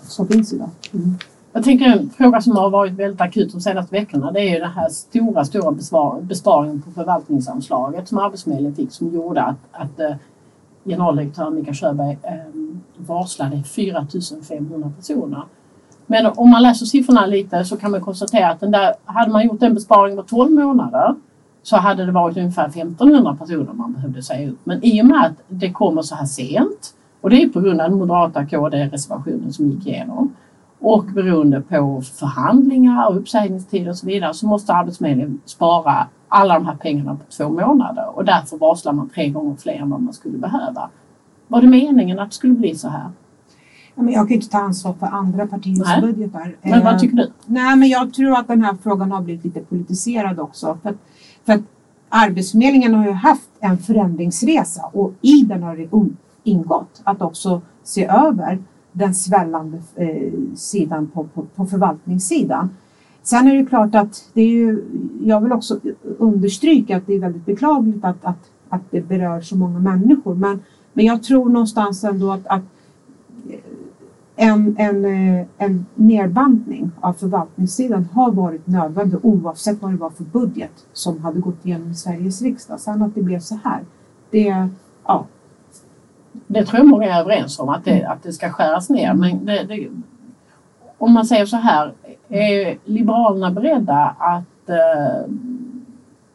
Speaker 1: som finns idag. Mm.
Speaker 2: Jag tänker en fråga som har varit väldigt akut de senaste veckorna det är ju den här stora, stora besparingen på förvaltningsanslaget som Arbetsförmedlingen fick som gjorde att, att eh, generaldirektör Mikael Sjöberg eh, varslade 4 500 personer. Men om man läser siffrorna lite så kan man konstatera att den där, hade man gjort en besparing på 12 månader så hade det varit ungefär 1500 personer man behövde säga upp. Men i och med att det kommer så här sent och det är på grund av den moderata KD-reservationen som gick igenom och beroende på förhandlingar och uppsägningstider och så vidare så måste Arbetsförmedlingen spara alla de här pengarna på två månader och därför varslar man tre gånger fler än vad man skulle behöva. Var det meningen att det skulle bli så här?
Speaker 1: Men jag kan inte ta ansvar för andra partiers
Speaker 2: Nej.
Speaker 1: budgetar.
Speaker 2: Men vad
Speaker 1: Eh,
Speaker 2: tycker du?
Speaker 1: Nej, men jag tror att den här frågan har blivit lite politiserad också. För att, för att Arbetsförmedlingen har ju haft en förändringsresa och i den har det ingått att också se över den svällande eh, sidan på, på, på förvaltningssidan. Sen är det klart att det är ju, jag vill också understryka att det är väldigt beklagligt att, att, att det berör så många människor. Men, men jag tror någonstans ändå att, att en, en, eh, en nedbantning av förvaltningssidan har varit nödvändig oavsett vad det var för budget som hade gått igenom Sveriges riksdag. Sen att det blev så här, det, ja,
Speaker 2: Det tror jag många är överens om att det, att det ska skäras ner. Men det, det, om man säger så här, är Liberalerna beredda att eh,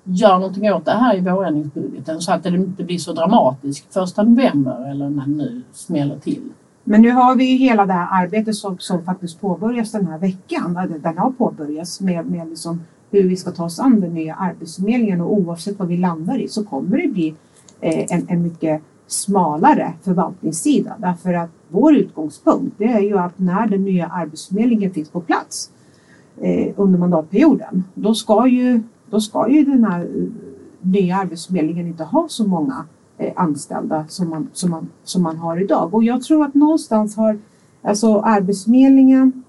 Speaker 2: göra någonting åt det här i vårändringsbudgeten så att det inte blir så dramatiskt första november eller när det nu smäller till?
Speaker 1: Men nu har vi ju hela det här arbetet som, som faktiskt påbörjas den här veckan. Den har påbörjats med, med liksom hur vi ska ta oss an den nya Arbetsförmedlingen och oavsett vad vi landar i så kommer det bli eh, en, en mycket smalare förvaltningssida. Därför att vår utgångspunkt det är ju att när den nya Arbetsförmedlingen finns på plats eh, under mandatperioden då ska ju, då ska ju den här eh, nya Arbetsförmedlingen inte ha så många Eh, anställda som man, som, man, som man har idag. Och jag tror att någonstans har alltså Arbetsförmedlingen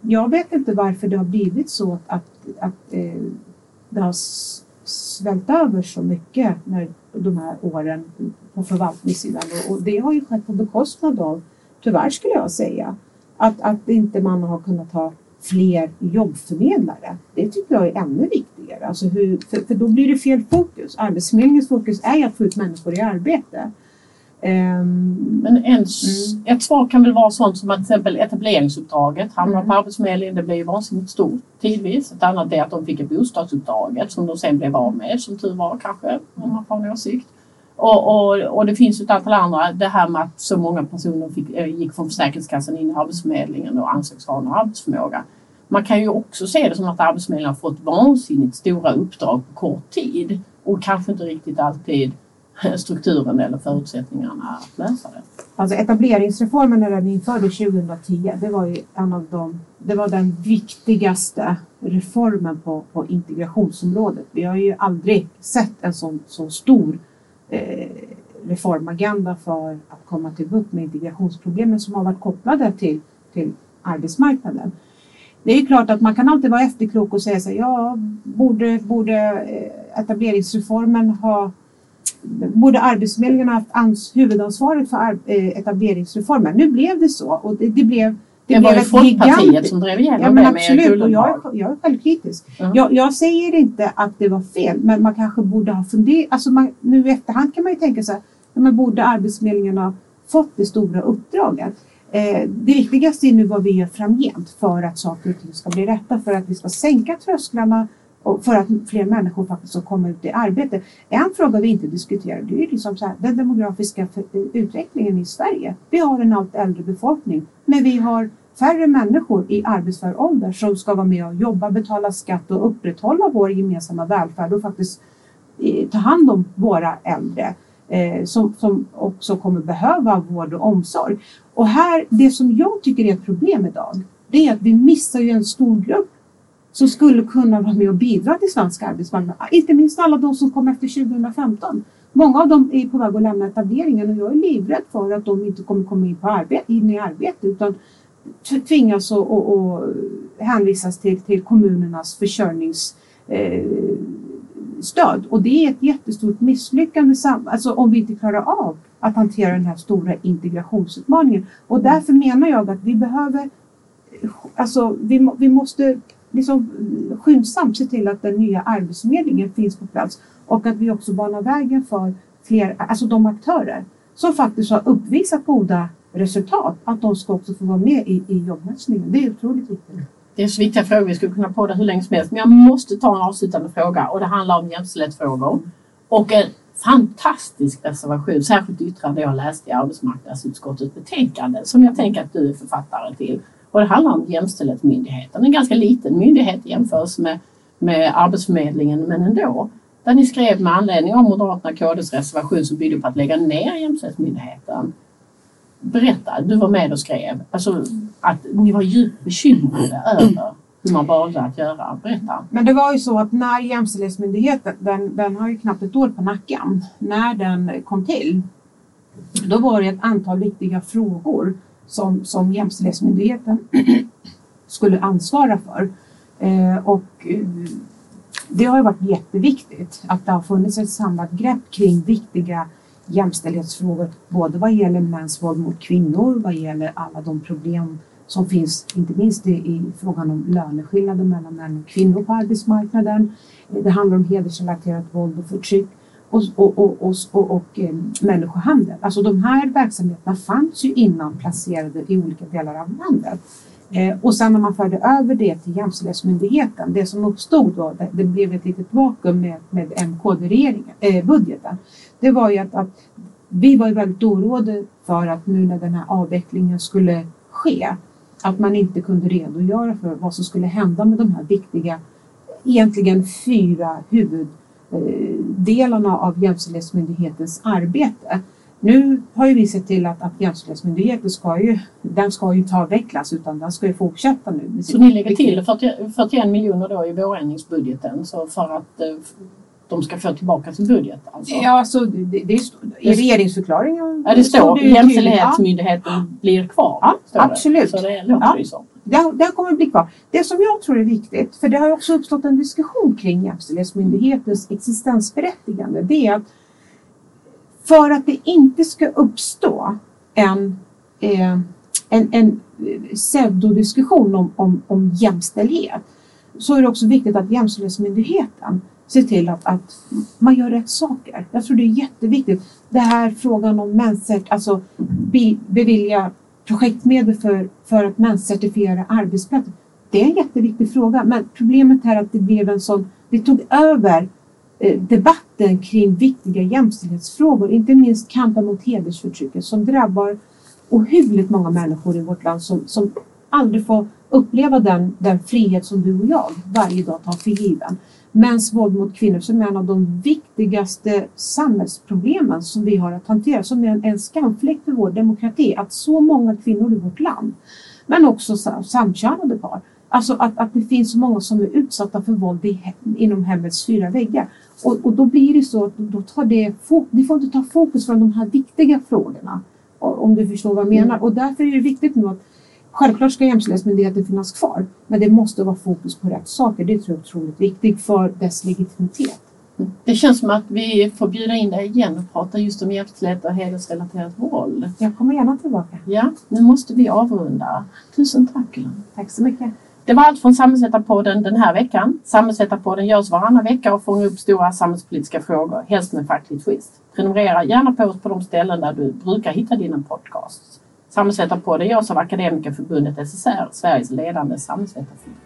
Speaker 1: jag vet inte varför det har blivit så att, att, att eh, det har svällt över så mycket när de här åren på förvaltningssidan och, och det har ju skett på bekostnad av, tyvärr skulle jag säga, att, att inte man har kunnat ha fler jobbförmedlare. Det tycker jag är ännu viktigare. Alltså hur, för, för då blir det fel fokus. Arbetsförmedlingens fokus är att få ut människor i arbete. Ehm,
Speaker 2: Men en, s- ett svar kan väl vara sånt som att till exempel etableringsuppdraget hamnar på Arbetsförmedlingen. Det blir ju vansinnigt stort tidvis. Ett annat är att de fick ett bostadsuppdraget som de sen blev av med, som tur var kanske, om man får en åsikt. Och, och, och det finns ett antal andra. Det här med att så många personer fick, eh, gick från Försäkringskassan in i Arbetsförmedlingen och ansågs ha en arbetsförmåga. Man kan ju också se det som att Arbetsförmedlingen har fått vansinnigt stora uppdrag på kort tid och kanske inte riktigt alltid [LAUGHS] strukturen eller förutsättningarna att lösa det.
Speaker 1: Alltså etableringsreformen när den infördes 2010, det var ju en av de, det var den viktigaste reformen på, på integrationsområdet. Vi har ju aldrig sett en sån, så stor eh, reformagenda för att komma till bukt med integrationsproblemen som har varit kopplade till, till arbetsmarknaden. Det är ju klart att man kan alltid vara efterklok och säga så här, ja, borde, borde eh, etableringsreformen ha borde Arbetsförmedlingen ha haft ans- huvudansvaret för eh, etableringsreformen. Nu blev det så och det, det blev
Speaker 2: det, var
Speaker 1: blev
Speaker 2: ju Folkpartiet
Speaker 1: gigantiskt-
Speaker 2: som drev igenom
Speaker 1: Ja men
Speaker 2: det med
Speaker 1: absolut och jag är, jag är självkritisk.
Speaker 2: Ja.
Speaker 1: Jag, jag säger inte att det var fel men man kanske borde ha funderat. Alltså man, nu i efterhand kan man ju tänka sig ja, men borde Arbetsförmedlingen ha fått det stora uppdraget? Eh, det viktigaste är nu vad vi gör framgent för att saker och ting ska bli rätta, för att vi ska sänka trösklarna och för att fler människor faktiskt ska komma ut i arbete. En fråga vi inte diskuterar det är ju liksom så här, den demografiska eh, utvecklingen i Sverige. Vi har en allt äldre befolkning men vi har färre människor i arbetsför ålder som ska vara med och jobba, betala skatt och upprätthålla vår gemensamma välfärd och faktiskt eh, ta hand om våra äldre eh, som, som också kommer behöva vård och omsorg. Och här, det som jag tycker är ett problem idag, det är att vi missar ju en stor grupp som skulle kunna vara med och bidra till svensk arbetsmarknad. Inte minst alla de som kom efter 2015. Många av dem är på väg att lämna etableringen och jag är livrädd för att de inte kommer komma in, på arbete, in i arbete utan tvingas att och, och hänvisas till, till kommunernas försörjnings eh, stöd. Och det är ett jättestort misslyckande alltså om vi inte klarar av att hantera den här stora integrationsutmaningen. Och därför menar jag att vi behöver, alltså vi, vi måste liksom skyndsamt se till att den nya arbetsförmedlingen finns på plats och att vi också banar vägen för fler, alltså de aktörer som faktiskt har uppvisat goda resultat, att de ska också få vara med i, i jobbmatchningen. Det är otroligt viktigt.
Speaker 2: Det är så viktiga frågor, vi skulle kunna podda hur länge som helst. Men jag måste ta en avslutande fråga och det handlar om jämställdhetsfrågor. Och en fantastisk reservation, särskilt yttrande jag läste i arbetsmarknadsutskottets betänkande som jag tänker att du är författare till. Och det handlar om Jämställdhetsmyndigheten, en ganska liten myndighet i jämförelse med, med Arbetsförmedlingen men ändå. Där ni skrev med anledning av Moderaterna KDs reservation som byggde på att lägga ner Jämställdhetsmyndigheten. Berätta, du var med och skrev. Alltså att ni var djupt bekymrade över hur man valde att göra. Berätta.
Speaker 1: Men det var ju så att när Jämställdhetsmyndigheten, den, den har ju knappt ett år på nacken, när den kom till, då var det ett antal viktiga frågor som, som Jämställdhetsmyndigheten [CLEARS THROAT] skulle ansvara för. Eh, och eh, det har ju varit jätteviktigt att det har funnits ett samlat grepp kring viktiga jämställdhetsfrågor, både vad gäller mäns våld mot kvinnor, vad gäller alla de problem som finns, inte minst i, i frågan om löneskillnader mellan män och kvinnor på arbetsmarknaden. Det handlar om hedersrelaterat våld och förtryck och, och, och, och, och, och eh, människohandel. Alltså de här verksamheterna fanns ju innan placerade i olika delar av landet. Eh, och sen när man förde över det till Jämställdhetsmyndigheten, det som uppstod då, det, det blev ett litet vakuum med, med MKD-regeringen, eh, budgeten, det var ju att, att vi var ju väldigt oroade för att nu när den här avvecklingen skulle ske, att man inte kunde redogöra för vad som skulle hända med de här viktiga, egentligen fyra huvud huvuddelarna av Jämställdhetsmyndighetens arbete. Nu har ju vi sett till att, att Jämställdhetsmyndigheten ska ju, den ska ju inte avvecklas utan den ska ju fortsätta nu.
Speaker 2: Så ni lägger till 40, 41 miljoner då i vårändringsbudgeten så för att eh, de ska få tillbaka sin budget? Alltså.
Speaker 1: Ja, alltså, det, det i
Speaker 2: Det-
Speaker 1: regeringsförklaringen
Speaker 2: Ja, det står
Speaker 1: ju tydligt.
Speaker 2: Jämställdhetsmyndigheten blir kvar.
Speaker 1: Ja,
Speaker 2: står det.
Speaker 1: absolut.
Speaker 2: Så det låter
Speaker 1: Ja.
Speaker 2: ju så.
Speaker 1: Den, kommer bli kvar. Det som jag tror är viktigt, för det har också uppstått en diskussion kring Jämställdhetsmyndighetens existensberättigande, det är att för att det inte ska uppstå en, eh, en, en pseudodiskussion om, om, om jämställdhet så är det också viktigt att Jämställdhetsmyndigheten ser till att, att man gör rätt saker. Jag tror det är jätteviktigt. Det här frågan om menscert, alltså be, bevilja projektmedel för, för att menscertifiera arbetsplatser. Det är en jätteviktig fråga men problemet är att det blev en sån, det tog över eh, debatten kring viktiga jämställdhetsfrågor, inte minst kampen mot hedersförtrycket som drabbar ohyggligt många människor i vårt land som, som aldrig får uppleva den, den frihet som du och jag varje dag tar för given. Mäns våld mot kvinnor som är en av de viktigaste samhällsproblemen som vi har att hantera, som är en, en skamfläck för vår demokrati, att så många kvinnor i vårt land, men också sam- samkönade par, alltså att, att det finns så många som är utsatta för våld i, inom hemmets fyra väggar. Och, och då blir det så att då tar det, det får inte ta fokus från de här viktiga frågorna. Om du förstår vad jag menar. Och därför är det viktigt nu att Självklart ska Jämställdhetsmyndigheten finnas kvar, men det måste vara fokus på rätt saker. Det tror jag är otroligt viktigt för dess legitimitet.
Speaker 2: Det känns som att vi får bjuda in dig igen och prata just om jämställdhet och hedersrelaterat våld.
Speaker 1: Jag kommer gärna tillbaka.
Speaker 2: Ja, nu måste vi avrunda. Tusen tack.
Speaker 1: Tack så mycket.
Speaker 2: Det var allt från Samhällsvetarpodden den här veckan. Samhällsvetarpodden görs varannan vecka och fångar upp stora samhällspolitiska frågor, helst med facklig twist. Prenumerera gärna på oss på de ställen där du brukar hitta dina podcasts. Samhällsvetarpodden görs av Akademikerförbundet SSR, Sveriges ledande samhällsvetarförbund.